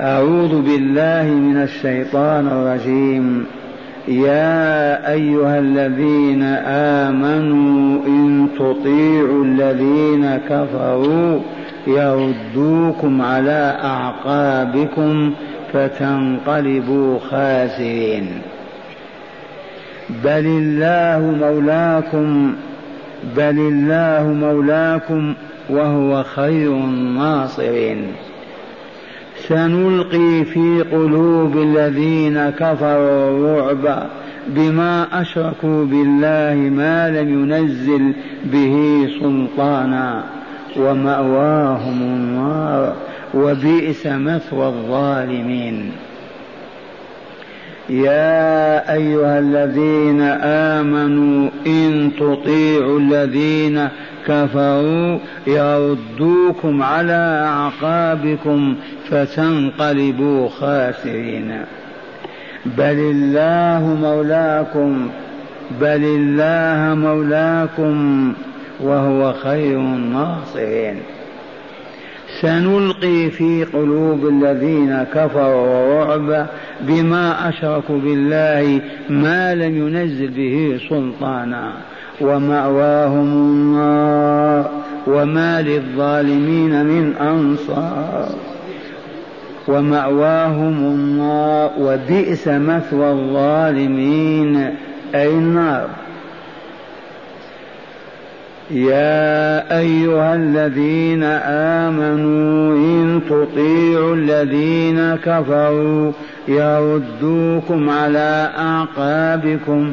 أعوذ بالله من الشيطان الرجيم. يا أيها الذين آمنوا إن تطيعوا الذين كفروا يردوكم على أعقابكم فتنقلبوا خاسرين. بل الله مولاكم بل الله مولاكم وهو خير الناصرين. سنلقي في قلوب الذين كفروا الرعب بما أشركوا بالله ما لم ينزل به سلطانا ومأواهم النار وبئس مثوى الظالمين. يا أيها الذين آمنوا إن تطيعوا الذين كفروا يردوكم على أعقابكم فتنقلبوا خاسرين. بل الله مولاكم بل الله مولاكم وهو خير الناصرين. سنلقي في قلوب الذين كفروا الرعب بما أشركوا بالله ما لم ينزل به سلطانا. ومأواهم النار وما للظالمين من أنصار ومأواهم النار وبئس مثوى الظالمين أي النار. يا أيها الذين آمنوا إن تطيعوا الذين كفروا يردوكم على أعقابكم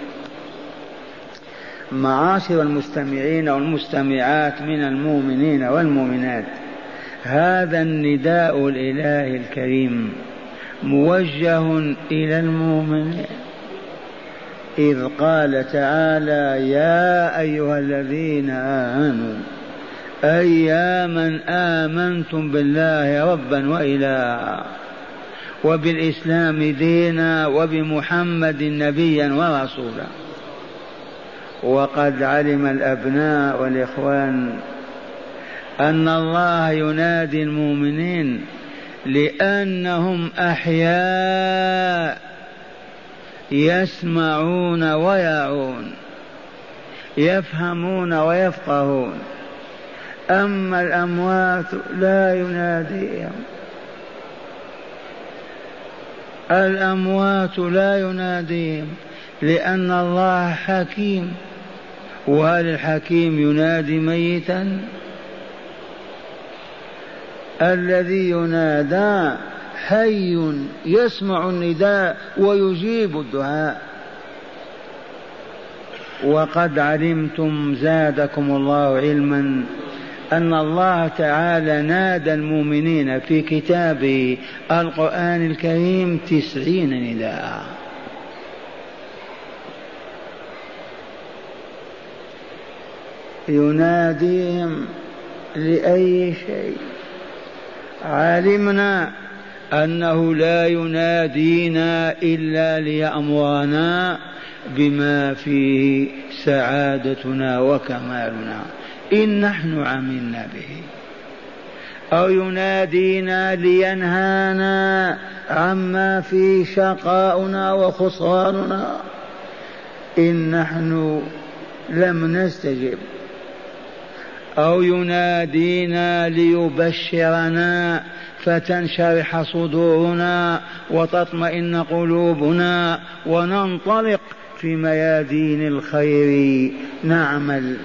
معاشر المستمعين والمستمعات من المؤمنين والمؤمنات. هذا النداء الإله الكريم موجه إلى المؤمنين. إذ قال تعالى يا أيها الذين آمنوا أي يا من آمنتم بالله ربا وإلها وبالإسلام دينا وبمحمد نبيا ورسولا. وقد علم الأبناء والإخوان أن الله ينادي المؤمنين لأنهم أحياء يسمعون ويعون يفهمون ويفقهون. أما الأموات لا يناديهم. الأموات لا يناديهم لأن الله حكيم. وهل الحكيم ينادي ميتا؟ الذي ينادى حي يسمع النداء ويجيب الدعاء. وقد علمتم زادكم الله علما أن الله تعالى نادى المؤمنين في كتابه القرآن الكريم تسعين نداء. يناديهم لأي شيء. علمنا أنه لا ينادينا إلا ليأمرنا بما فيه سعادتنا وكمالنا. إن نحن عملنا به. أو ينادينا لينهانا عما فيه شقاؤنا وخسراننا. إن نحن لم نستجب. أو ينادينا ليبشرنا فتنشرح صدورنا وتطمئن قلوبنا وننطلق في ميادين الخير. نعمل.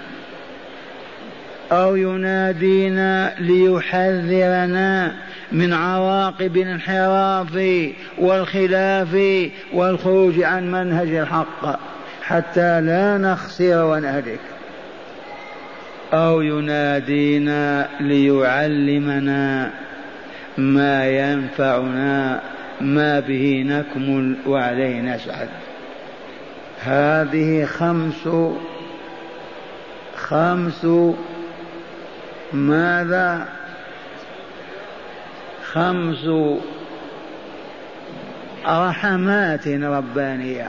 أو ينادينا ليحذرنا من عواقب الانحراف والخلاف والخروج عن منهج الحق حتى لا نخسر ونهلك. أو ينادينا ليعلمنا ما ينفعنا ما به نكمل وعليه نسعد هذه خمس خمس ماذا؟ خمس رحمات ربانية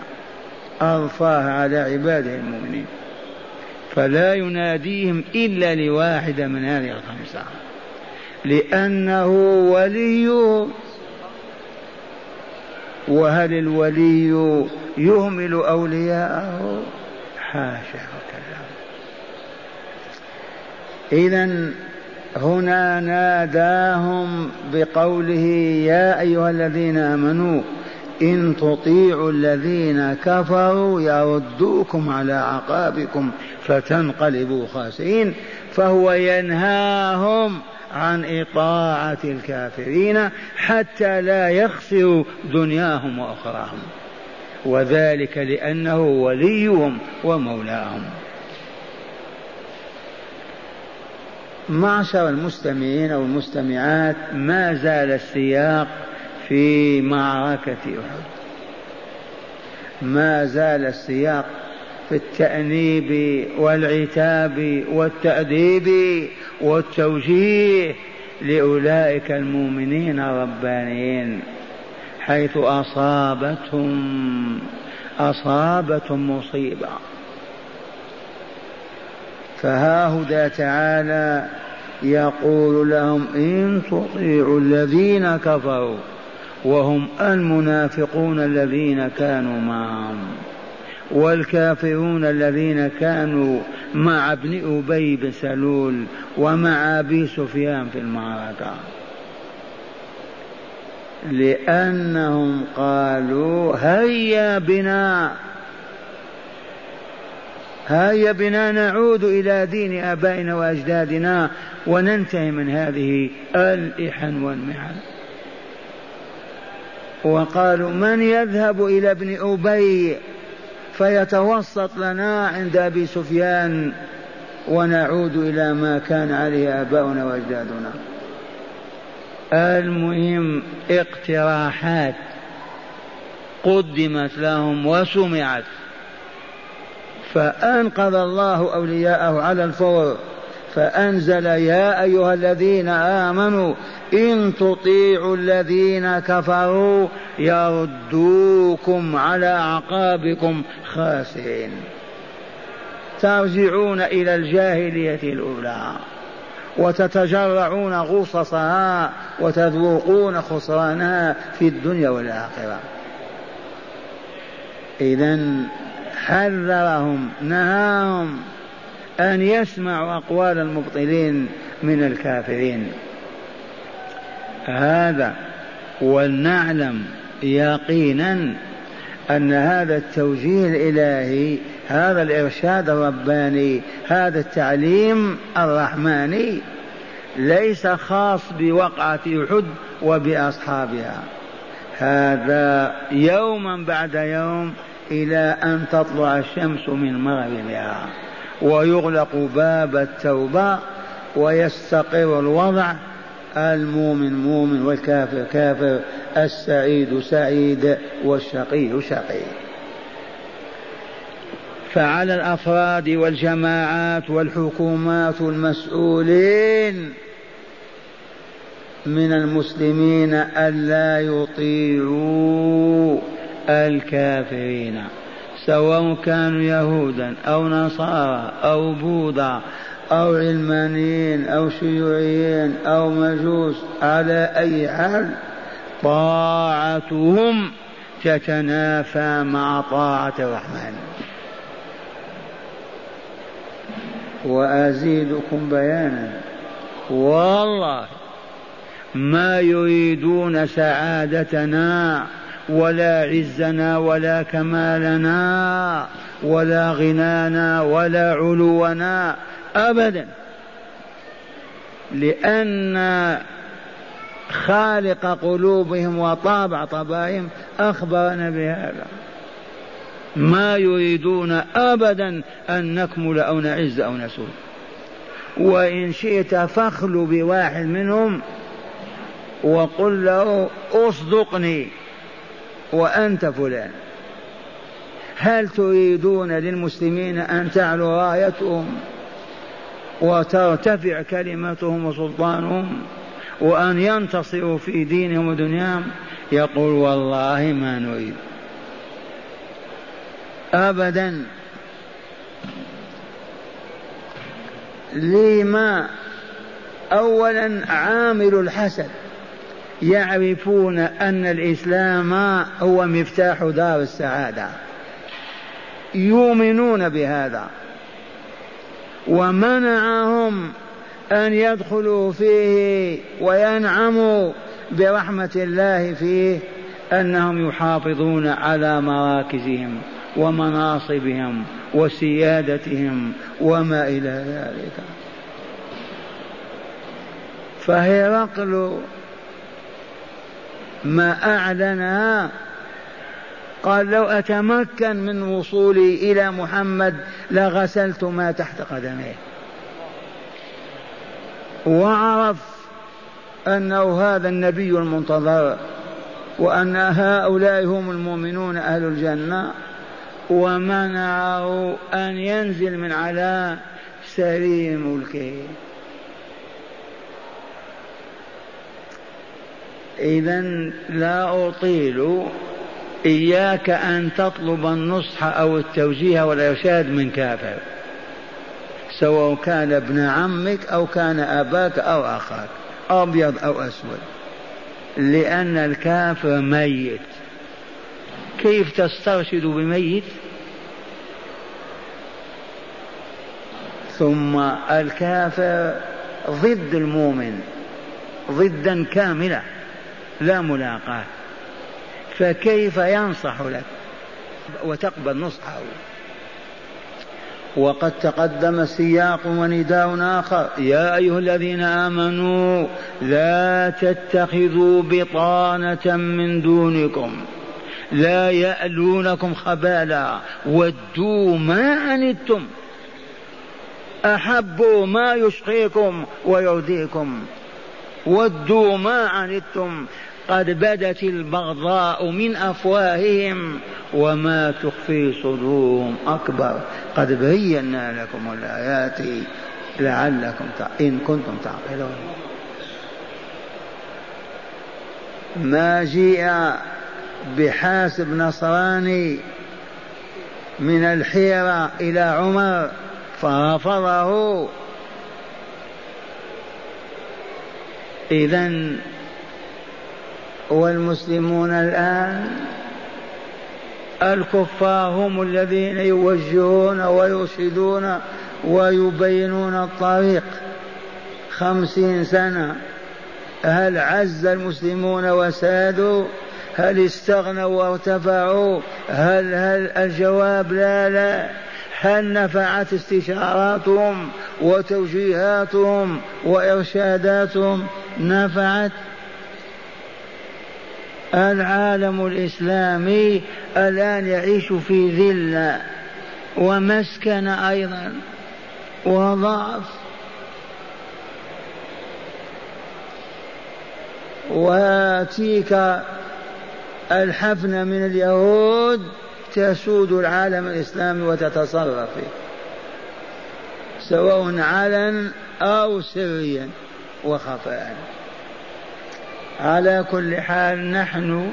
ألفاها على عباده المؤمنين. فلا يناديهم إلا لواحدة من هذه الخمسة. لأنه ولي. وهل الولي يهمل أولياءه؟ حاشا وكلا إذا هنا ناداهم بقوله يا أيها الذين آمنوا إن تطيعوا الذين كفروا يردوكم على عقابكم فتنقلبوا خاسرين فهو ينهاهم عن إطاعة الكافرين حتى لا يخسروا دنياهم وأخراهم. وذلك لأنه وليهم ومولاهم. معشر المستمعين والمستمعات ما زال السياق في معركة أحد. ما زال السياق في التأنيب والعتاب والتأديب والتوجيه لأولئك المؤمنين الربانيين حيث أصابتهم أصابتهم مصيبة. فها تعالى يقول لهم إن تطيعوا الذين كفروا. وهم المنافقون الذين كانوا معهم والكافرون الذين كانوا مع ابن أبي بن سلول ومع أبي سفيان في المعركة. لأنهم قالوا هيا بنا هيا بنا نعود إلى دين آبائنا وأجدادنا وننتهي من هذه الإحن والمحن. وقالوا من يذهب إلى ابن أبي فيتوسط لنا عند أبي سفيان ونعود إلى ما كان عليه آباؤنا وأجدادنا. المهم اقتراحات قدمت لهم وسمعت. فأنقذ الله أولياءه على الفور. فأنزل يا أيها الذين آمنوا إن تطيعوا الذين كفروا يردوكم على أعقابكم خاسرين. ترجعون إلى الجاهلية الأولى وتتجرعون غصصها وتذوقون خسرانها في الدنيا والآخرة. إذا حذرهم نهاهم أن يسمعوا أقوال المبطلين من الكافرين. هذا ولنعلم يقينا أن هذا التوجيه الإلهي هذا الإرشاد الرباني هذا التعليم الرحماني ليس خاص بوقعة أحد وبأصحابها. هذا يوما بعد يوم إلى أن تطلع الشمس من مغربها ويغلق باب التوبة ويستقر الوضع المؤمن مؤمن والكافر كافر السعيد سعيد والشقي شقي. فعلى الأفراد والجماعات والحكومات المسؤولين من المسلمين الا يطيعوا الكافرين. سواء كانوا يهودا أو نصارى أو بوذا أو علمانيين أو شيوعيين أو مجوس على أي حال طاعتهم تتنافى مع طاعة الرحمن. وأزيدكم بيانا. والله ما يريدون سعادتنا ولا عزنا ولا كمالنا ولا غنانا ولا علونا أبدا. لأن خالق قلوبهم وطابع طبائهم أخبرنا بهذا. ما يريدون أبدا أن نكمل أو نعز أو نسود وإن شئت فاخلو بواحد منهم وقل له أصدقني. وأنت فلان. هل تريدون للمسلمين أن تعلو رايتهم وترتفع كلمتهم وسلطانهم وأن ينتصروا في دينهم ودنياهم؟ يقول والله ما نريد. أبدا. لما أولا عامل الحسد؟ يعرفون أن الإسلام هو مفتاح دار السعادة. يؤمنون بهذا. ومنعهم أن يدخلوا فيه وينعموا برحمة الله فيه أنهم يحافظون على مراكزهم ومناصبهم وسيادتهم وما إلى ذلك. فهرقل ما أعلنها قال لو أتمكن من وصولي إلى محمد لغسلت ما تحت قدميه. وعرف أنه هذا النبي المنتظر وأن هؤلاء هم المؤمنون أهل الجنة ومنعه أن ينزل من على سرير ملكه إذا لا أطيل إياك أن تطلب النصح أو التوجيه والإرشاد من كافر سواء كان ابن عمك أو كان أباك أو أخاك أبيض أو أسود لأن الكافر ميت. كيف تسترشد بميت؟ ثم الكافر ضد المؤمن ضدا كاملة لا ملاقاة. فكيف ينصح لك؟ وتقبل نصحه. وقد تقدم سياق ونداء آخر. يا أيها الذين آمنوا لا تتخذوا بطانة من دونكم. لا يألونكم خبالا. ودوا ما عنتم. أحبوا ما يشقيكم ويرضيكم. ودوا ما عنتم. قد بدت البغضاء من أفواههم وما تخفي صدورهم. أكبر. قد بينا لكم الآيات لعلكم إن كنتم تعقلون. ما جيء بحاسب نصراني من الحيرة إلى عمر فرفضه إذا والمسلمون الآن الكفار هم الذين يوجهون ويرشدون ويبينون الطريق. خمسين سنة. هل عز المسلمون وسادوا؟ هل استغنوا وارتفعوا؟ هل هل الجواب لا لا. هل نفعت استشاراتهم وتوجيهاتهم وإرشاداتهم؟ نفعت. العالم الإسلامي الآن يعيش في ذلة ومسكن أيضا وضعف. وتلك الحفنة من اليهود تسود العالم الإسلامي وتتصرف. فيه سواء علن أو سريا وخفاء. على كل حال نحن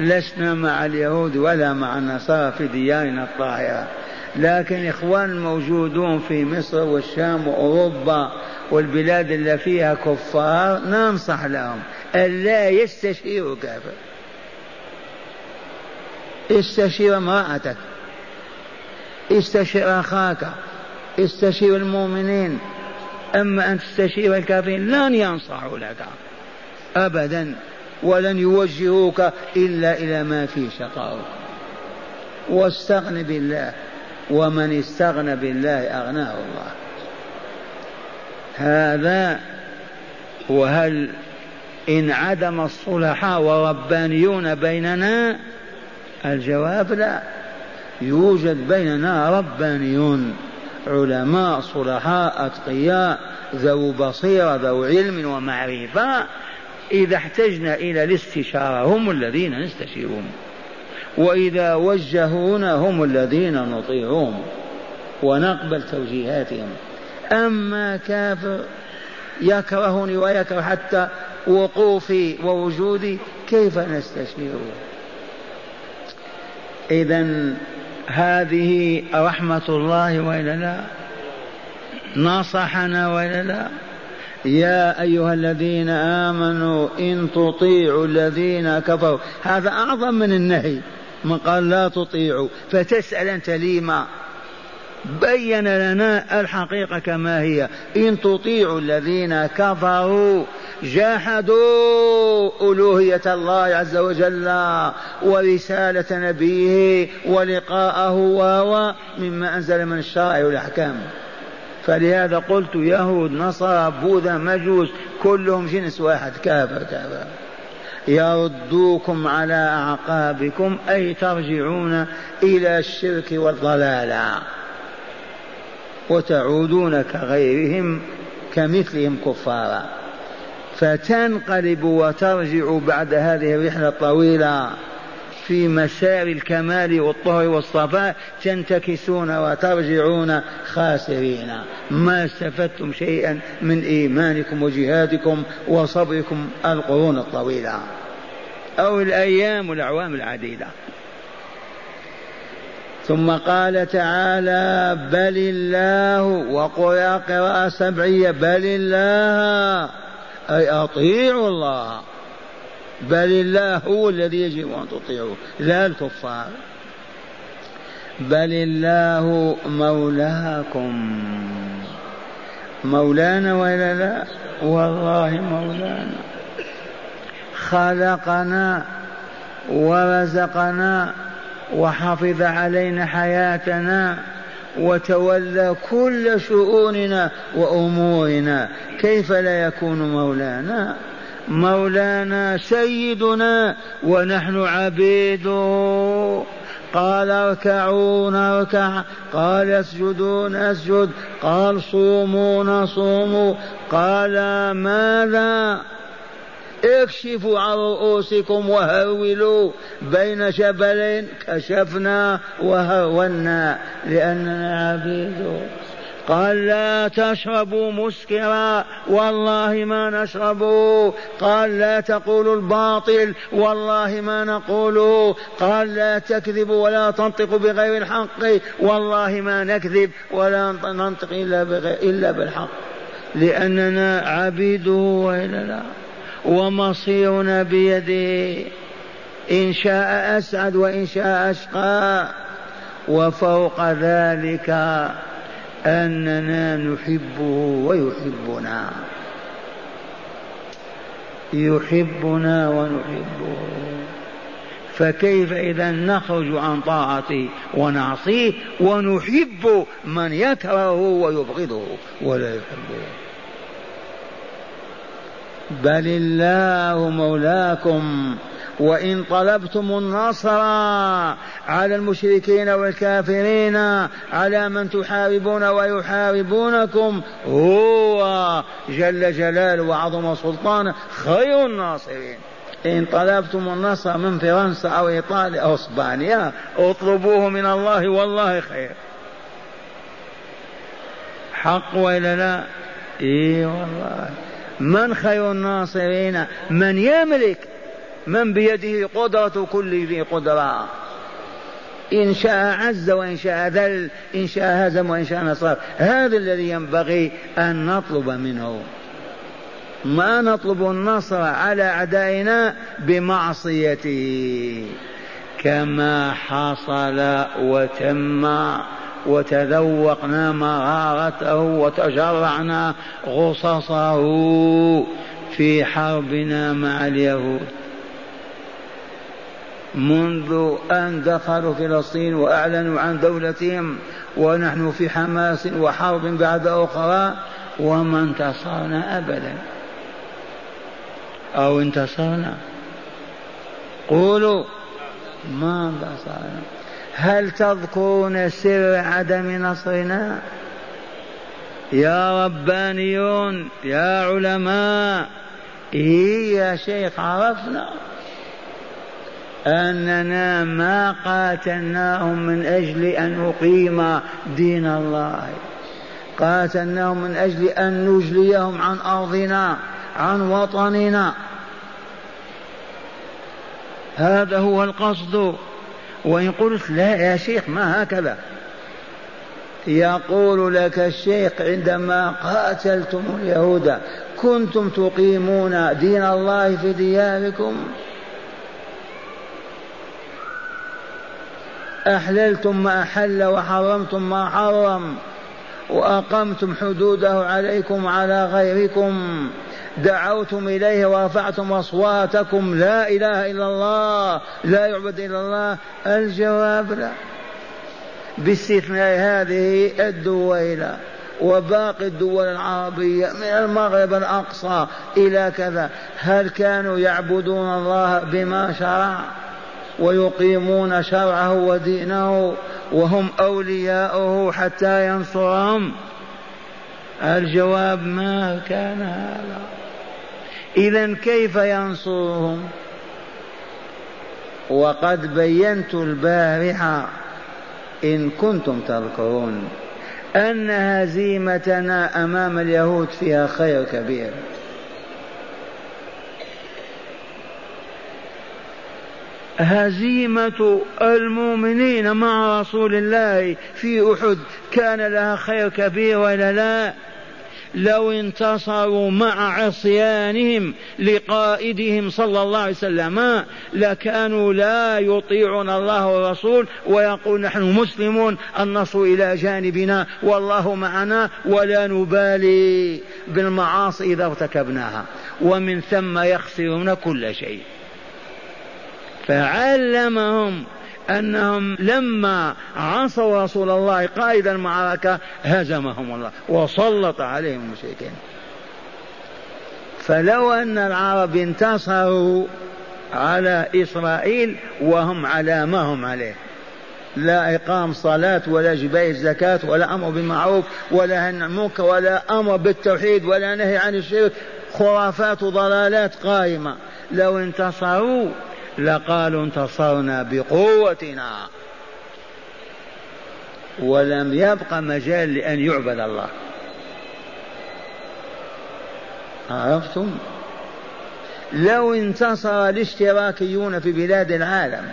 لسنا مع اليهود ولا مع النصارى في ديارنا الطاهرة. لكن إخوان الموجودون في مصر والشام وأوروبا والبلاد اللي فيها كفار ننصح لهم. ألا يستشيروا كافر. استشير امرأتك. استشير أخاك. استشير المؤمنين. أما أن تستشير الكافرين لن ينصحوا لك. أبدا. ولن يوجهوك إلا إلى ما فيه شقاؤك واستغن بالله. ومن استغنى بالله أغناه الله. هذا وهل انعدم الصلحاء وربانيون بيننا الجواب لا. يوجد بيننا ربانيون علماء صلحاء أتقياء ذو بصيرة ذو علم ومعرفة. إذا احتجنا إلى الاستشارة هم الذين نستشيرهم. وإذا وجهونا هم الذين نطيعهم. ونقبل توجيهاتهم. أما كافر يكرهني ويكره حتى وقوفي ووجودي كيف نستشيره؟ إذا هذه رحمة الله وإلا لا؟ نصحنا وإلا لا؟ يا أيها الذين آمنوا إن تطيعوا الذين كفروا. هذا أعظم من النهي. من قال لا تطيعوا. فتسأل أنت لما بين لنا الحقيقة كما هي. إن تطيعوا الذين كفروا جاحدوا ألوهية الله عز وجل ورسالة نبيه ولقاءه وهو مما أنزل من الشرع والأحكام. فلهذا قلت يهود نصارى بوذا مجوس كلهم جنس واحد كافر كافر. يردوكم على أعقابكم أي ترجعون إلى الشرك والضلال وتعودون كغيرهم كمثلهم كفارا. فتنقلب وترجع بعد هذه الرحلة الطويلة في مسار الكمال والطهر والصفاء تنتكسون وترجعون خاسرين. ما استفدتم شيئا من إيمانكم وجهادكم وصبركم القرون الطويلة أو الأيام والأعوام العديدة. ثم قال تعالى بل الله وقرأ قراءة سبعية بل الله أي أطيعوا الله. بل الله هو الذي يجب أن تطيعوه لا الكفار. بل الله مولاكم. مولانا ولا لا؟ والله مولانا. خلقنا ورزقنا وحفظ علينا حياتنا وتولى كل شؤوننا وأمورنا. كيف لا يكون مولانا؟ مولانا سيدنا ونحن عبيده قال اركعوا نركع قال اسجدوا نسجد قال صوموا نصوم قال ماذا؟ اكشفوا عن رؤوسكم وهرولوا بين جبلين كشفنا وهرونا لأننا عبيد. قال لا تشربوا مسكرا والله ما نشربه قال لا تقولوا الباطل والله ما نقوله قال لا تكذبوا ولا تنطقوا بغير الحق والله ما نكذب ولا ننطق إلا, إلا بالحق. لأننا عبيده وإلا لا ومصيرنا بيده إن شاء أسعد وإن شاء أشقى. وفوق ذلك أننا نحبه ويحبنا. يحبنا ونحبه. فكيف إذا نخرج عن طاعته ونعصيه ونحب من يكرهه ويبغضه ولا يحبه؟ بل الله مولاكم وإن طلبتم النصر على المشركين والكافرين على من تحاربون ويحاربونكم هو جل جلاله وعظم سلطانه خير الناصرين. إن طلبتم النصر من فرنسا أو إيطاليا أو إسبانيا اطلبوه من الله والله خير. حق وإلا لا؟ إي والله. من خير الناصرين؟ من يملك من بيده قدرة كل ذي قدرة. إن شاء عز وإن شاء ذل إن شاء هزم وإن شاء نصر. هذا الذي ينبغي أن نطلب منه. ما نطلب النصر على أعدائنا بمعصيته. كما حصل وتم وتذوقنا مرارته وتجرعنا غصصه في حربنا مع اليهود. منذ أن دخلوا فلسطين وأعلنوا عن دولتهم ونحن في حماس وحرب بعد أخرى وما انتصرنا أبدا. أو انتصرنا. قولوا ما انتصرنا هل تذكرون سر عدم نصرنا؟ يا ربانيون يا علماء. إيه يا شيخ عرفنا أننا ما قاتلناهم من أجل أن نقيم دين الله. قاتلناهم من أجل أن نجليهم عن أرضنا عن وطننا. هذا هو القصد. وإن قلت لا يا شيخ ما هكذا؟ يقول لك الشيخ عندما قاتلتم اليهود كنتم تقيمون دين الله في دياركم؟ أحللتم ما أحل وحرمتم ما حرم وأقمتم حدوده عليكم وعلى غيركم. دعوتم إليه ورفعتم أصواتكم لا إله إلا الله لا يعبد إلا الله. الجواب لا. باستثناء هذه الدويلة وباقي الدول العربية من المغرب الأقصى إلى كذا هل كانوا يعبدون الله بما شرع ويقيمون شرعه ودينه وهم أولياؤه حتى ينصرهم؟ الجواب ما كان هذا. إذا كيف ينصرهم؟ وقد بينت البارحة إن كنتم تذكرون أن هزيمتنا أمام اليهود فيها خير كبير. هزيمة المؤمنين مع رسول الله في أحد كان لها خير كبير ولا لا؟ لو انتصروا مع عصيانهم لقائدهم صلى الله عليه وسلم لكانوا لا يطيعون الله والرسول ويقول نحن مسلمون النصر إلى جانبنا والله معنا ولا نبالي بالمعاصي إذا ارتكبناها ومن ثم يخسرون كل شيء. فعلمهم أنهم لما عصوا رسول الله قائد المعركة هزمهم الله وسلط عليهم المشركين. فلو أن العرب انتصروا على إسرائيل وهم على ما هم عليه. لا إقام صلاة ولا جباية زكاة ولا أمر بالمعروف ولا المنكر ولا أمر بالتوحيد ولا نهي عن الشرك. خرافات وضلالات قائمة. لو انتصروا لقالوا انتصرنا بقوتنا. ولم يبق مجال لأن يعبد الله. عرفتم؟ لو انتصر الاشتراكيون في بلاد العالم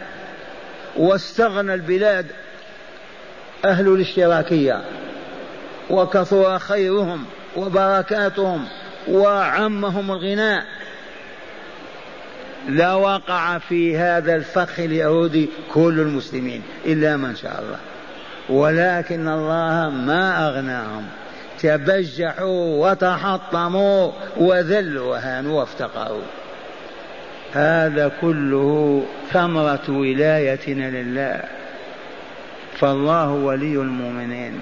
واستغنى البلاد أهل الاشتراكية وكثر خيرهم وبركاتهم وعمهم الغناء لوقع في هذا الفخ اليهودي كل المسلمين إلا من شاء الله. ولكن الله ما أغناهم. تبجحوا وتحطموا وذلوا وهانوا وافتقروا. هذا كله ثمرة ولايتنا لله. فالله ولي المؤمنين.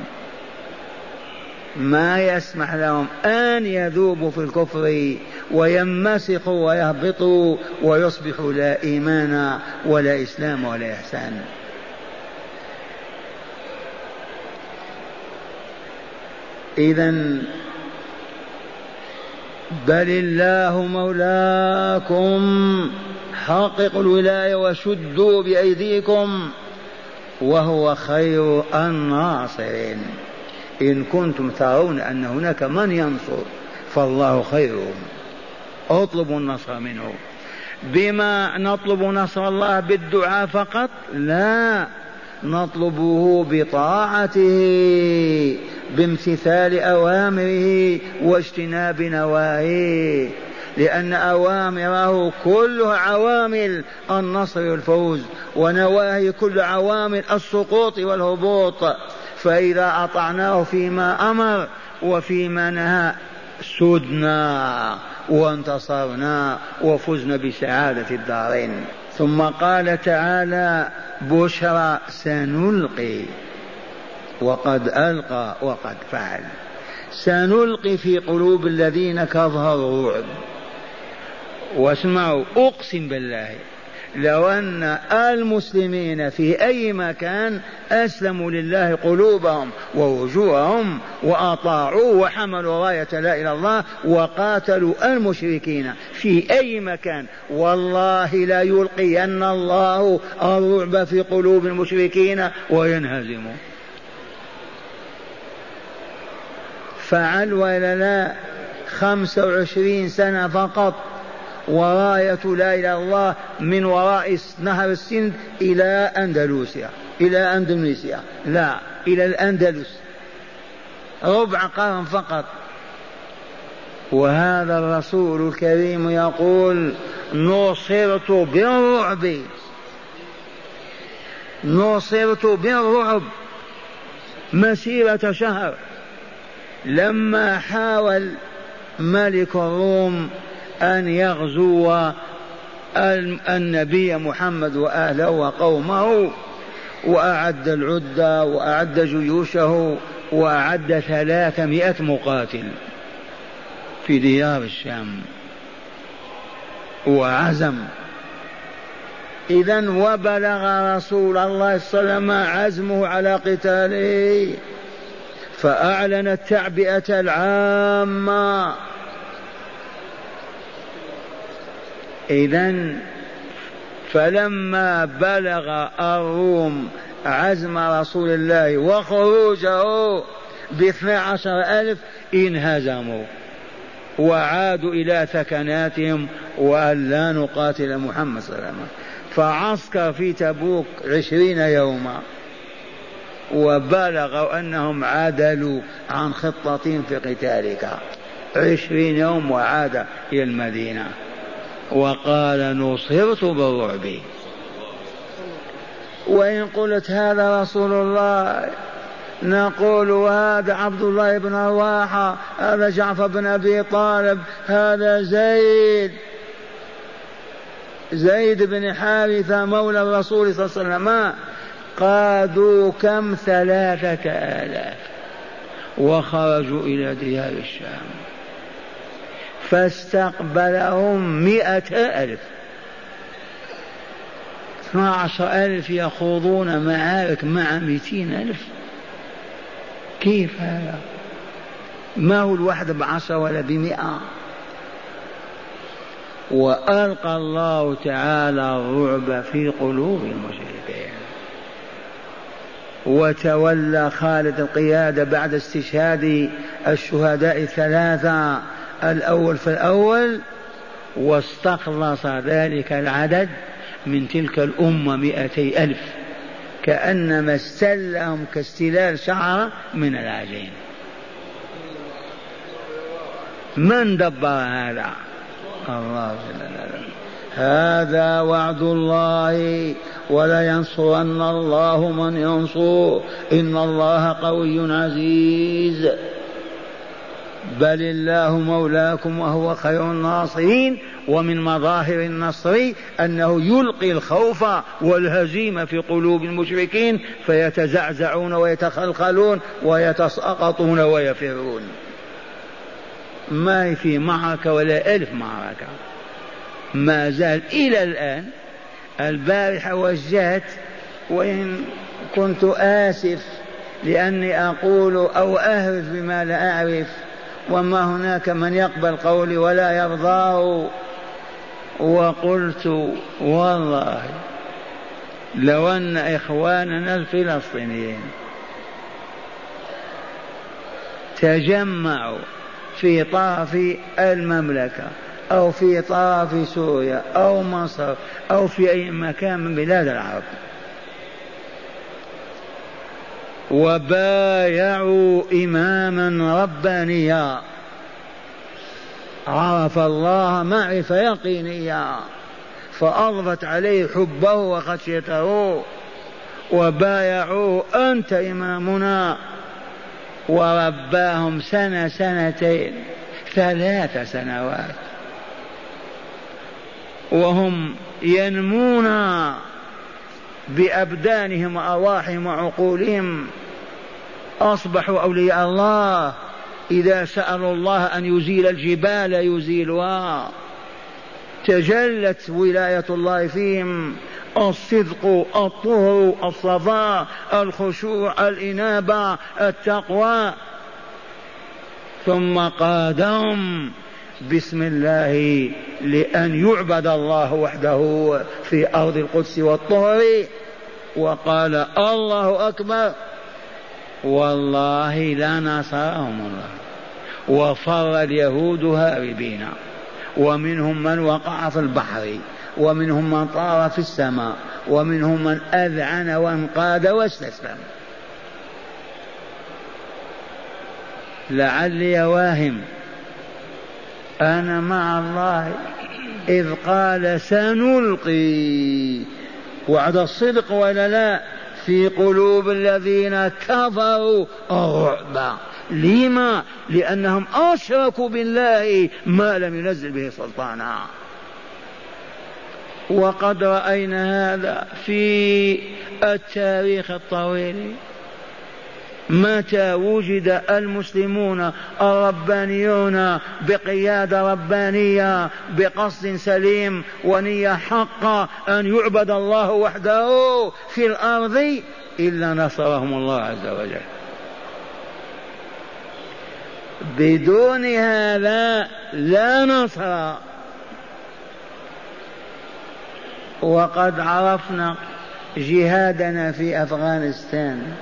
ما يسمح لهم أن يذوبوا في الكفر وينمسخوا ويهبطوا ويصبحوا لا إيمان ولا إسلام ولا إحسان. إذا بل الله مولاكم حققوا الولاية وشدوا بأيديكم وهو خير الناصرين. إن كنتم ترون أن هناك من ينصر فالله خيرهم. اطلبوا النصر منه. بما نطلب نصر الله بالدعاء فقط؟ لا. نطلبه بطاعته بامتثال أوامره واجتناب نواهيه. لأن أوامره كلها عوامل النصر والفوز ونواهي كل عوامل السقوط والهبوط. فإذا أطعناه فيما أمر وفيما نهى سدنا وانتصرنا وفزنا بسعادة الدارين. ثم قال تعالى بشرى سنلقي وقد ألقى وقد فعل. سنلقي في قلوب الذين كفروا الرعب واسمعوا أقسم بالله لو أن المسلمين في أي مكان أسلموا لله قلوبهم ووجوههم وأطاعوا وحملوا راية لا إلا الله وقاتلوا المشركين في أي مكان والله لا يلقين الله الرعب في قلوب المشركين وينهزموا. فعل ولا لا خمسة وعشرين سنة فقط. وراية لا إله إلا الله من وراء نهر السند إلى أندلسيا إلى أندونيسيا لا إلى الأندلس. ربع قرن فقط. وهذا الرسول الكريم يقول نصرت بالرعب. نصرت بالرعب. مسيرة شهر. لما حاول ملك الروم أن يغزو النبي محمد وأهله وقومه وأعد العدة وأعد جيوشه وأعد ثلاثمائة مقاتل في ديار الشام. وعزم. إذا وبلغ رسول الله صلى الله عليه وسلم عزمه على قتاله فأعلن التعبئة العامة إذا فلما بلغ الروم عزم رسول الله وخروجه باثنى عشر ألف انهزموا وعادوا إلى ثكناتهم وأن لا نقاتل محمد صلى الله عليه وسلم. فعسكر في تبوك عشرين يوما وبلغوا أنهم عدلوا عن خطتهم في قتالك. عشرين يوم وعاد إلى المدينة. وقال نصرت بالرعب وإن قلت هذا رسول الله نقول هذا عبد الله بن رواحة هذا جعفر بن أبي طالب هذا زيد. زيد بن حارثة مولى الرسول صلى الله عليه وسلم. قادوا كم ثلاثة آلاف وخرجوا إلى ديار الشام. فاستقبلهم مئة ألف. اثنا عشر ألف يخوضون معارك مع مئتين ألف. كيف هذا؟ ما هو الواحد بعشرة ولا بمئة؟ وألقى الله تعالى الرعب في قلوب المشركين. وتولى خالد القيادة بعد استشهاد الشهداء الثلاثة الأول فالأول واستخلص ذلك العدد من تلك الأمة مئتي ألف كأنما استلهم كاستلال شعرة من العجين. من دبر هذا؟ الله جل هذا وعد الله ولينصرن الله من ينصر. إن الله قوي عزيز. بل الله مولاكم وهو خير الناصرين ومن مظاهر النصر أنه يلقي الخوف والهزيمة في قلوب المشركين فيتزعزعون ويتخلخلون ويتساقطون ويفرون. ما في معركة ولا ألف معركة. ما زال إلى الآن البارحة وجهت وإن كنت آسف لأني أقول أو اهرف بما لا أعرف. وما هناك من يقبل قولي ولا يرضاه وقلت والله لو أن إخواننا الفلسطينيين تجمعوا في طرف المملكة أو في طرف سوريا أو مصر أو في أي مكان من بلاد العرب وبايعوا إماما ربانيا. عرف الله معرفة يقينية فأضفت عليه حبه وخشيته. وبايعوه أنت إمامنا. ورباهم سنة سنتين. ثلاث سنوات. وهم ينمون بأبدانهم وأرواحهم وعقولهم أصبحوا أولياء الله. إذا سألوا الله أن يزيل الجبال يزيلها. تجلت ولاية الله فيهم. الصدق الطهر الصفاء الخشوع الإنابة التقوى. ثم قادهم. بسم الله لأن يعبد الله وحده في أرض القدس والطهر وقال الله أكبر. والله لنصرهم الله وفر اليهود هاربين. ومنهم من وقع في البحر. ومنهم من طار في السماء. ومنهم من أذعن وانقاد واستسلم. لعلي واهم. أنا مع الله إذ قال سنلقي وعد الصدق ولا لا؟ في قلوب الذين كفروا الرعب. لما؟ لأنهم أشركوا بالله ما لم ينزل به سلطانا. وقد رأينا هذا في التاريخ الطويل. متى وجد المسلمون الربانيون بقيادة ربانية بقصد سليم ونية حقة أن يعبد الله وحده في الأرض إلا نصرهم الله عز وجل. بدون هذا لا نصر. وقد عرفنا جهادنا في أفغانستان.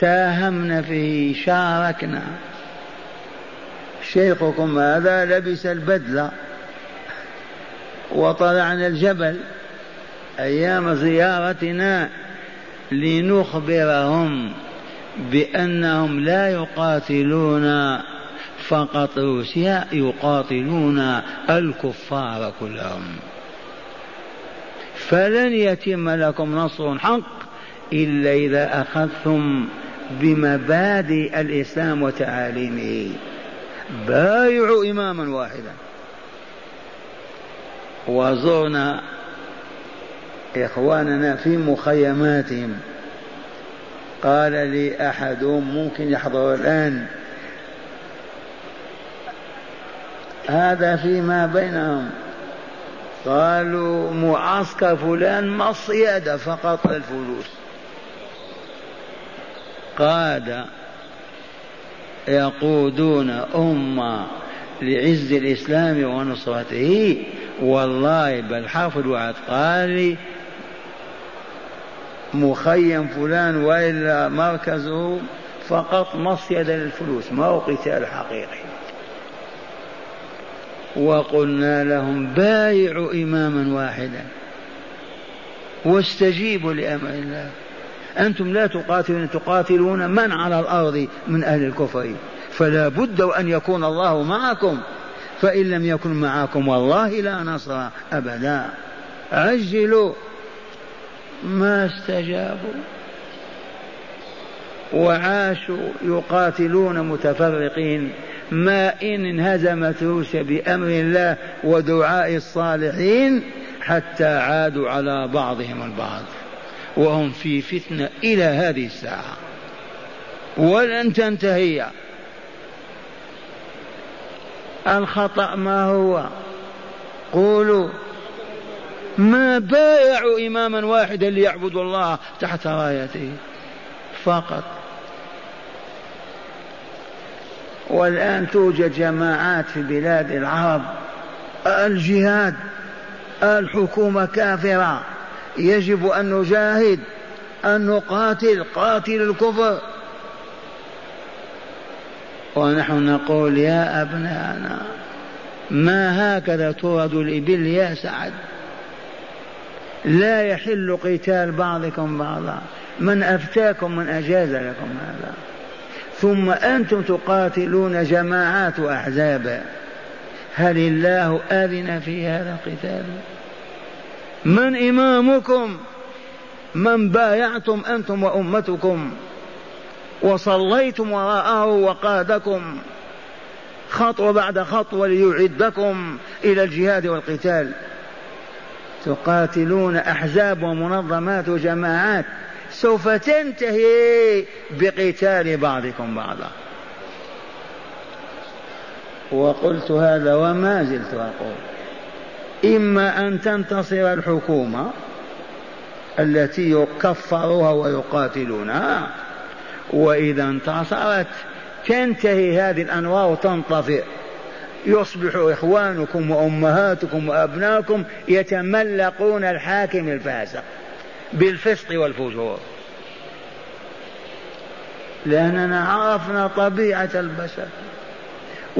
ساهمنا فيه شاركنا. شيخكم هذا لبس البدلة. وطلعنا الجبل أيام زيارتنا لنخبرهم بأنهم لا يقاتلون فقط روسيا يقاتلون الكفار كلهم. فلن يتم لكم نصر حق إلا إذا أخذتم بمبادئ الإسلام وتعاليمه. بايعوا إماما واحدا. وزرنا إخواننا في مخيماتهم. قال لي أحدهم ممكن يحضر الآن. هذا فيما بينهم. قالوا معسكر فلان مصيدة فقط الفلوس. قاد يقودون أمة لعز الإسلام ونصرته. والله بل حافظ وعد قال لي مخيم فلان وإلا مركزه فقط مصيدة للفلوس. ما هو قتال حقيقي. وقلنا لهم بايعوا إماما واحدا. واستجيبوا لأمر الله. أنتم لا تقاتلون تقاتلون من على الأرض من أهل الكفر. فلا بد أن يكون الله معكم. فإن لم يكن معكم والله لا نصر أبدا. عجلوا. ما استجابوا. وعاشوا يقاتلون متفرقين. ما إن انهزمت روسيا بأمر الله ودعاء الصالحين حتى عادوا على بعضهم البعض. وهم في فتنة إلى هذه الساعة. ولن تنتهي. الخطأ ما هو؟ قولوا. ما بايعوا إماما واحدا ليعبدوا الله تحت رايته؟ فقط. والآن توجد جماعات في بلاد العرب. الجهاد. الحكومة كافرة. يجب أن نجاهد أن نقاتل قاتل الكفر. ونحن نقول يا أبناءنا ما هكذا ترد الإبل يا سعد؟ لا يحل قتال بعضكم بعضا. من أفتاكم من أجاز لكم هذا. ثم أنتم تقاتلون جماعات وأحزاب. هل الله أذن في هذا القتال؟ من إمامكم؟ من بايعتم أنتم وأمتكم؟ وصليتم وراءه وقادكم. خطوة بعد خطوة ليعدكم إلى الجهاد والقتال. تقاتلون أحزاب ومنظمات وجماعات. سوف تنتهي بقتال بعضكم بعضا. وقلت هذا وما زلت أقول. إما أن تنتصر الحكومة التي يكفرها ويقاتلونها وإذا انتصرت تنتهي هذه الأنوار وتنطفئ. يصبح إخوانكم وأمهاتكم وأبناكم يتملقون الحاكم الفاسق بالفسق والفجور. لأننا عرفنا طبيعة البشر.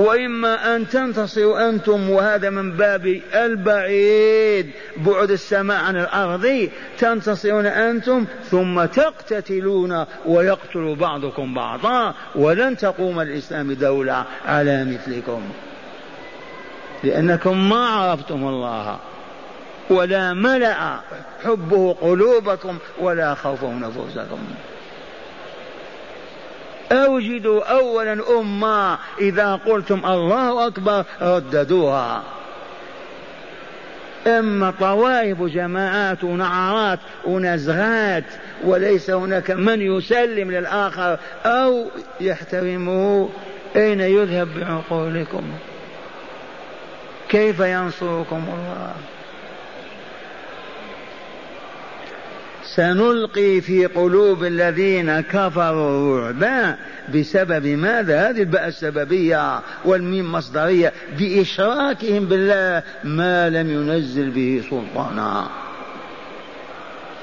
وإما أن تنتصروا أنتم وهذا من باب البعيد. بعد السماء عن الأرض. تنتصرون أنتم ثم تقتتلون ويقتل بعضكم بعضا. ولن تقوم الإسلام دولة على مثلكم. لأنكم ما عرفتم الله. ولا ملأ حبه قلوبكم ولا خوفه نفوسكم. أوجدوا أولا أمة. إذا قلتم الله أكبر رددوها. إما طوائف جماعات ونعرات ونزغات وليس هناك من يسلم للآخر أو يحترمه. أين يذهب بعقولكم؟ كيف ينصركم الله؟ سنلقي في قلوب الذين كفروا رعبا بسبب ماذا؟ هذه الباء السببية والميم مصدرية بإشراكهم بالله ما لم ينزل به سلطانا.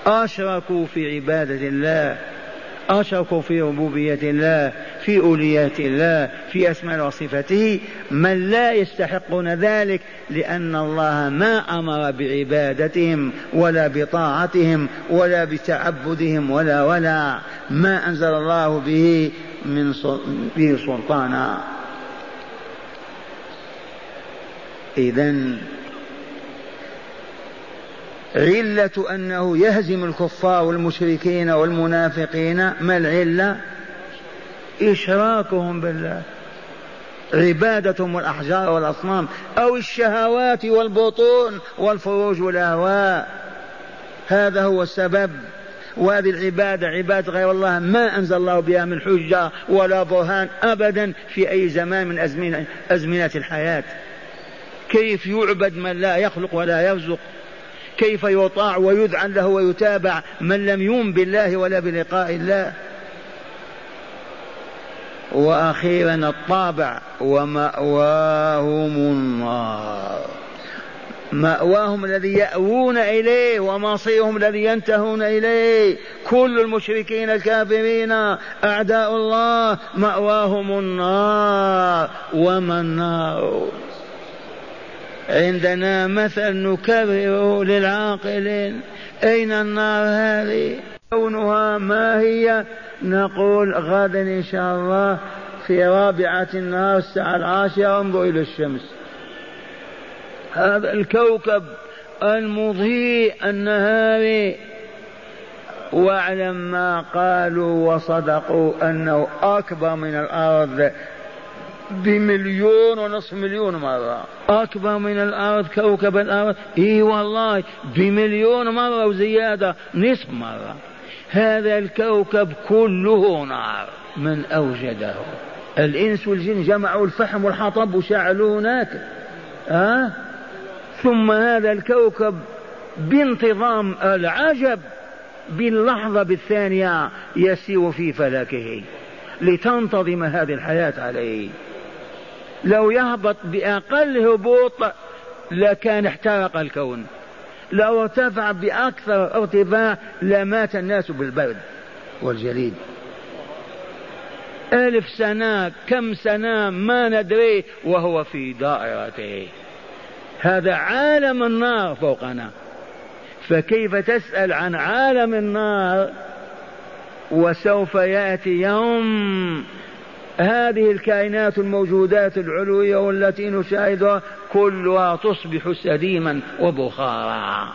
أشركوا في عبادة الله. أشركوا في ربوبية الله في أوليات الله في أسماء وصفاته. من لا يستحقون ذلك لأن الله ما أمر بعبادتهم ولا بطاعتهم ولا بتعبدهم ولا ولا. ما أنزل الله به من به سلطانا. إذا علة أنه يهزم الكفار والمشركين والمنافقين ما العلة؟ إشراكهم بالله. عبادتهم الأحجار والأصنام أو الشهوات والبطون والفروج والأهواء. هذا هو السبب. وهذه العبادة عبادة غير الله ما أنزل الله بها من حجة ولا برهان أبدا في أي زمان من أزمنة, أزمنة الحياة. كيف يعبد من لا يخلق ولا يرزق؟ كيف يطاع ويذعن له ويتابع من لم يؤمن بالله ولا بلقاء الله. وأخيرا الطابع ومأواهم النار. مأواهم الذي يأوون إليه ومصيرهم الذي ينتهون إليه. كل المشركين الكافرين أعداء الله مأواهم النار. وما النار؟ عندنا مثل نكرره للعاقلين. أين النار هذه؟ كونها ما هي نقول غدا إن شاء الله في رابعة النهار الساعة العاشرة انظر إلى الشمس. هذا الكوكب المضيء النهاري واعلم ما قالوا وصدقوا أنه أكبر من الأرض. بمليون ونصف مليون مرة. أكبر من الأرض كوكب الأرض. إي والله بمليون مرة وزيادة نصف مرة. هذا الكوكب كله نار. من أوجده؟ الإنس والجن جمعوا الفحم والحطب وشعلوه هناك. أه؟ ثم هذا الكوكب بانتظام العجب باللحظة بالثانية يسير في فلكه لتنتظم هذه الحياة عليه. لو يهبط بأقل هبوط لكان احترق الكون. لو ارتفع بأكثر ارتفاع لمات الناس بالبرد والجليد. ألف سنة كم سنة ما ندري وهو في دائرته. هذا عالم النار فوقنا. فكيف تسأل عن عالم النار؟ وسوف يأتي يوم هذه الكائنات الموجودات العلوية والتي نشاهدها كلها تصبح سديما وبخارا.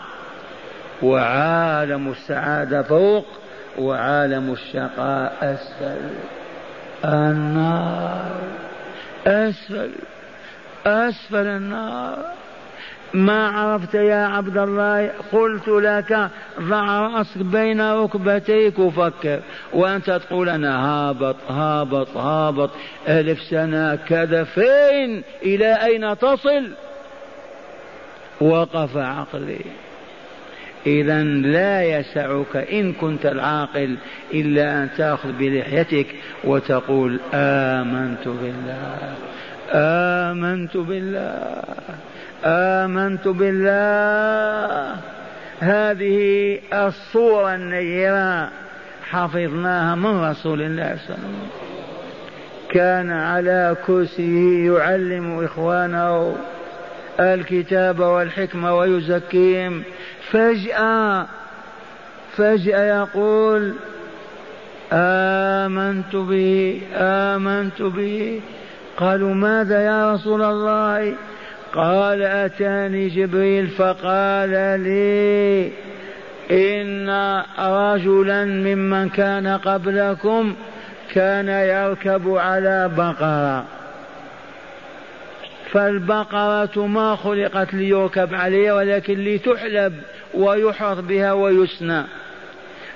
وعالم السعادة فوق وعالم الشقاء أسفل. النار أسفل. أسفل النار. ما عرفت يا عبد الله قلت لك ضع رأسك بين ركبتيك وفكر. وأنت تقول أنا هابط هابط هابط. ألف سنة كذا فين إلى أين تصل؟ وقف عقلي. إذا لا يسعك إن كنت العاقل إلا أن تأخذ بلحيتك وتقول آمنت بالله آمنت بالله. آمنت بالله. هذه الصورة النيرة حفظناها من رسول الله صلى الله عليه وسلم. كان على كرسيه يعلم إخوانه الكتاب والحكمة ويزكيهم. فجأة فجأة يقول آمنت به آمنت به. قالوا ماذا يا رسول الله؟ قال أتاني جبريل فقال لي إن رجلا ممن كان قبلكم كان يركب على بقرة. فالبقرة ما خلقت ليركب عليها ولكن لتحلب ويحرث بها ويسنى.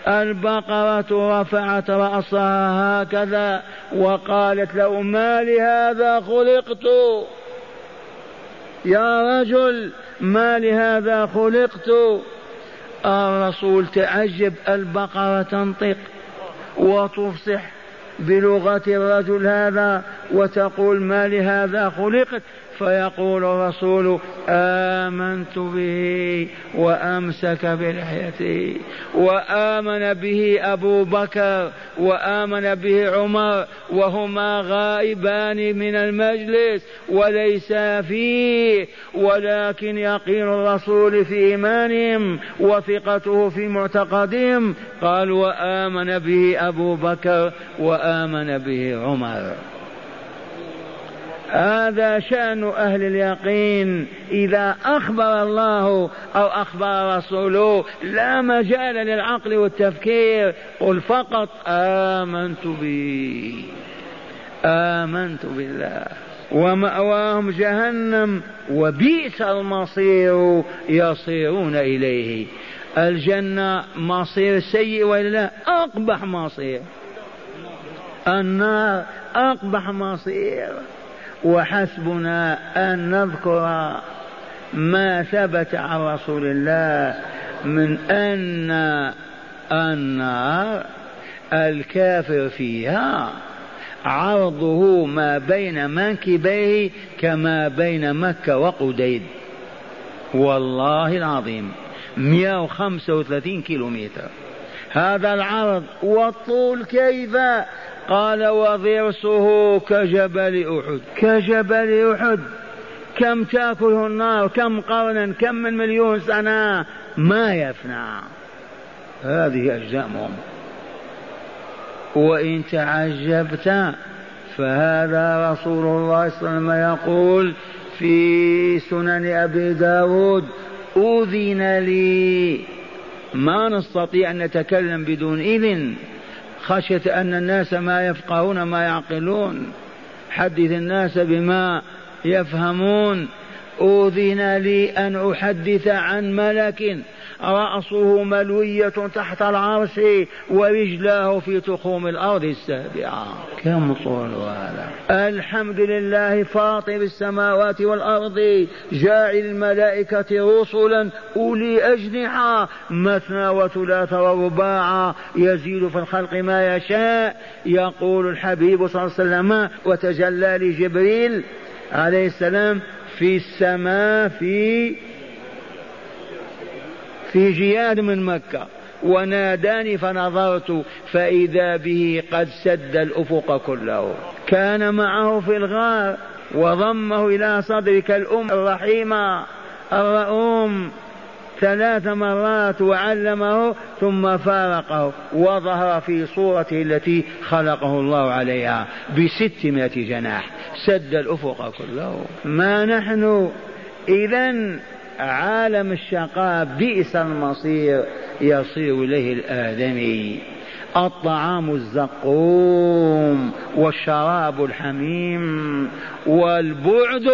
البقرة رفعت رأسها هكذا وقالت له ما لهذا خلقت؟ يا رجل ما لهذا خلقت؟ الرسول تعجب البقرة تنطق وتفصح بلغة الرجل هذا وتقول ما لهذا خلقت؟ فيقول الرسول آمنت به وأمسك بلحيته وآمن به أبو بكر وآمن به عمر وهما غائبان من المجلس وليس فيه ولكن يقين الرسول في إيمانهم وثقته في معتقدهم. قال وآمن به أبو بكر وآمن به عمر. هذا شأن أهل اليقين. إذا أخبر الله أو أخبر رسوله لا مجال للعقل والتفكير. قل فقط آمنت به آمنت بالله. ومأواهم جهنم. وبئس المصير يصيرون إليه. الجنة مصير سيء ولا لا؟ أقبح مصير. النار أقبح مصير. وحسبنا أن نذكر ما ثبت عن رسول الله من أن النار الكافر فيها. عرضه ما بين منكبيه كما بين مكة وقديد. والله العظيم 135 كيلومتر. هذا العرض والطول كيف؟ قال وضرسه كجبل أحد. كجبل أحد. كم تأكله النار؟ كم قرنا؟ كم من مليون سنة؟ ما يفنى. هذه أجزامهم. وإن تعجبت فهذا رسول الله صلى الله عليه وسلم يقول في سنن أبي داود أذن لي ما نستطيع أن نتكلم بدون إذن. خشية أن الناس ما يفقهون ما يعقلون. حدث الناس بما يفهمون. أذن لي أن أحدث عن ملك رأسه ملوية تحت العرش ورجلاه في تخوم الأرض السابعة. كم طول هذا الحمد لله فاطر السماوات والأرض جاعل الملائكة رسلا أولي أجنحة. مثنى وثلاث ورباع يزيد في الخلق ما يشاء يقول الحبيب صلى الله عليه وسلم وتجلى لجبريل عليه السلام في السماء في في جياد من مكة. وناداني فنظرت فإذا به قد سد الأفق كله. كان معه في الغار وضمه إلى صدرك الأم الرحيمة الرؤوم ثلاث مرات وعلمه ثم فارقه وظهر في صورته التي خلقه الله عليها بستمائة جناح. سد الأفق كله. ما نحن إذا عالم الشقاء بئس المصير يصير إليه الآدمي الطعام الزقوم والشراب الحميم والبعد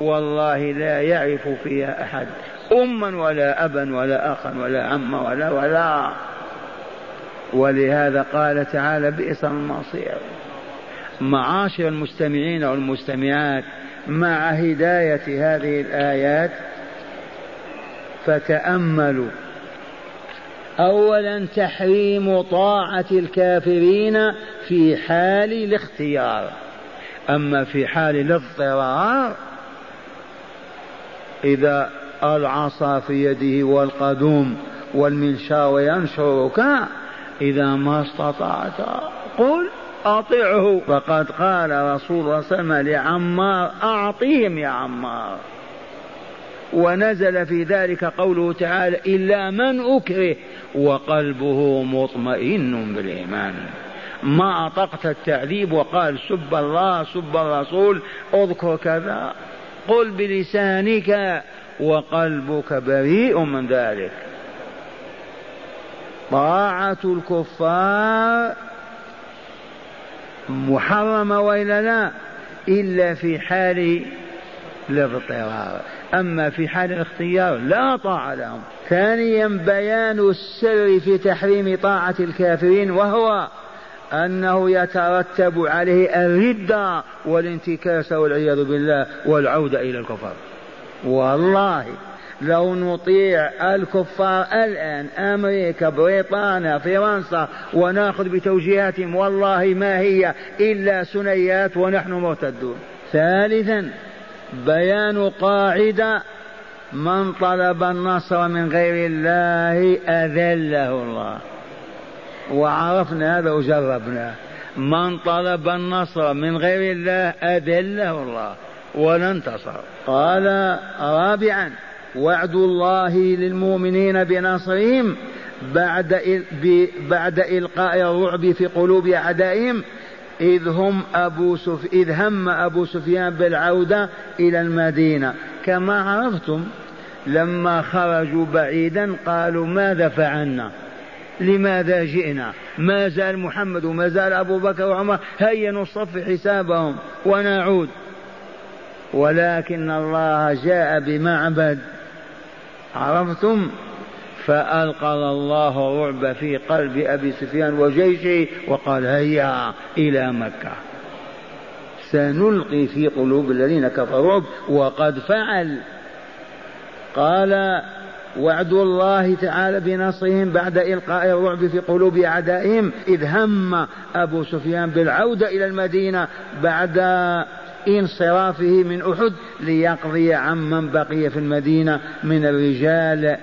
والله لا يعرف فيها أحد. أما ولا أبا ولا أخا ولا عما ولا ولا. ولهذا قال تعالى بئس المصير. معاشر المستمعين والمستمعات مع هداية هذه الآيات فتأملوا. أولا تحريم طاعة الكافرين في حال الاختيار. أما في حال الاضطرار إذا العصا في يده والقدوم والمنشار ينشرك إذا ما استطعت قل أطعه. فقد قال رسول الله صلى الله عليه وسلم لعمار أعطيهم يا عمار. ونزل في ذلك قوله تعالى إلا من أكره وقلبه مطمئن بالإيمان. ما أطقت التعذيب وقال سب الله سب الرسول اذكر كذا. قل بلسانك وقلبك بريء من ذلك. طاعة الكفار محرمة وإلا لا؟ إلا في حال الاضطرار أما في حال الاختيار لا طاعة لهم. ثانيا بيان السر في تحريم طاعة الكافرين وهو أنه يترتب عليه الردة والانتكاس والعياذ بالله والعودة إلى الكفر والله لو نطيع الكفار الآن أمريكا بريطانيا فرنسا ونأخذ بتوجيهاتهم والله ما هي إلا سنيات ونحن مرتدون. ثالثا بيان قاعدة من طلب النصر من غير الله أذله الله. وعرفنا هذا وجربناه من طلب النصر من غير الله أذله الله. ولا انتصر قال رابعا وعد الله للمؤمنين بنصرهم بعد بعد إلقاء الرعب في قلوب أعدائهم إذ هم أبو سف... إذ هم أبو سفيان بالعودة إلى المدينة. كما عرفتم لما خرجوا بعيدا قالوا ماذا فعلنا؟ لماذا جئنا؟ ما زال محمد وما زال أبو بكر وعمر هيا نصف حسابهم ونعود. ولكن الله جاء بمعبد. عرفتم؟ فألقى الله الرعب في قلب أبي سفيان وجيشه وقال هيا إلى مكة. سنلقي في قلوب الذين كفروا وقد فعل. قال وعد الله تعالى بنصرهم بعد إلقاء الرعب في قلوب أعدائهم إذ هم أبو سفيان بالعودة إلى المدينة بعد انصرافه من أحد ليقضي عمن بقي في المدينة من الرجال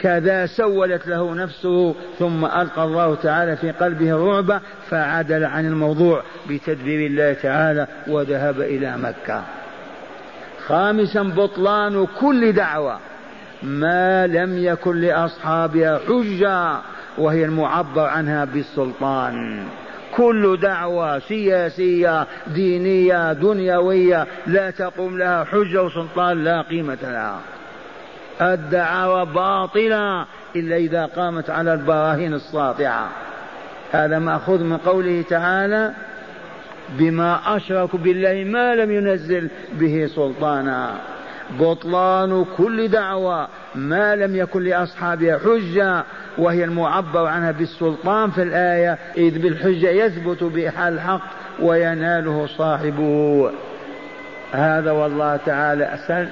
كذا سولت له نفسه ثم ألقى الله تعالى في قلبه الرعب فعدل عن الموضوع بتدبير الله تعالى وذهب إلى مكة. خامسا بطلان كل دعوة. ما لم يكن لأصحابها حجة وهي المعبر عنها بالسلطان. كل دعوة سياسية دينية دنيوية لا تقوم لها حجة وسلطان لا قيمة لها. الدعاوى باطلة إلا إذا قامت على البراهين الساطعة. هذا مأخوذ من قوله تعالى بما أشركوا بالله ما لم ينزل به سلطانا. بطلان كل دعوة ما لم يكن لأصحابها حجة وهي المعبر عنها بالسلطان في الآية إذ بالحجة يثبت بها الحق ويناله صاحبه. هذا والله تعالى أسأل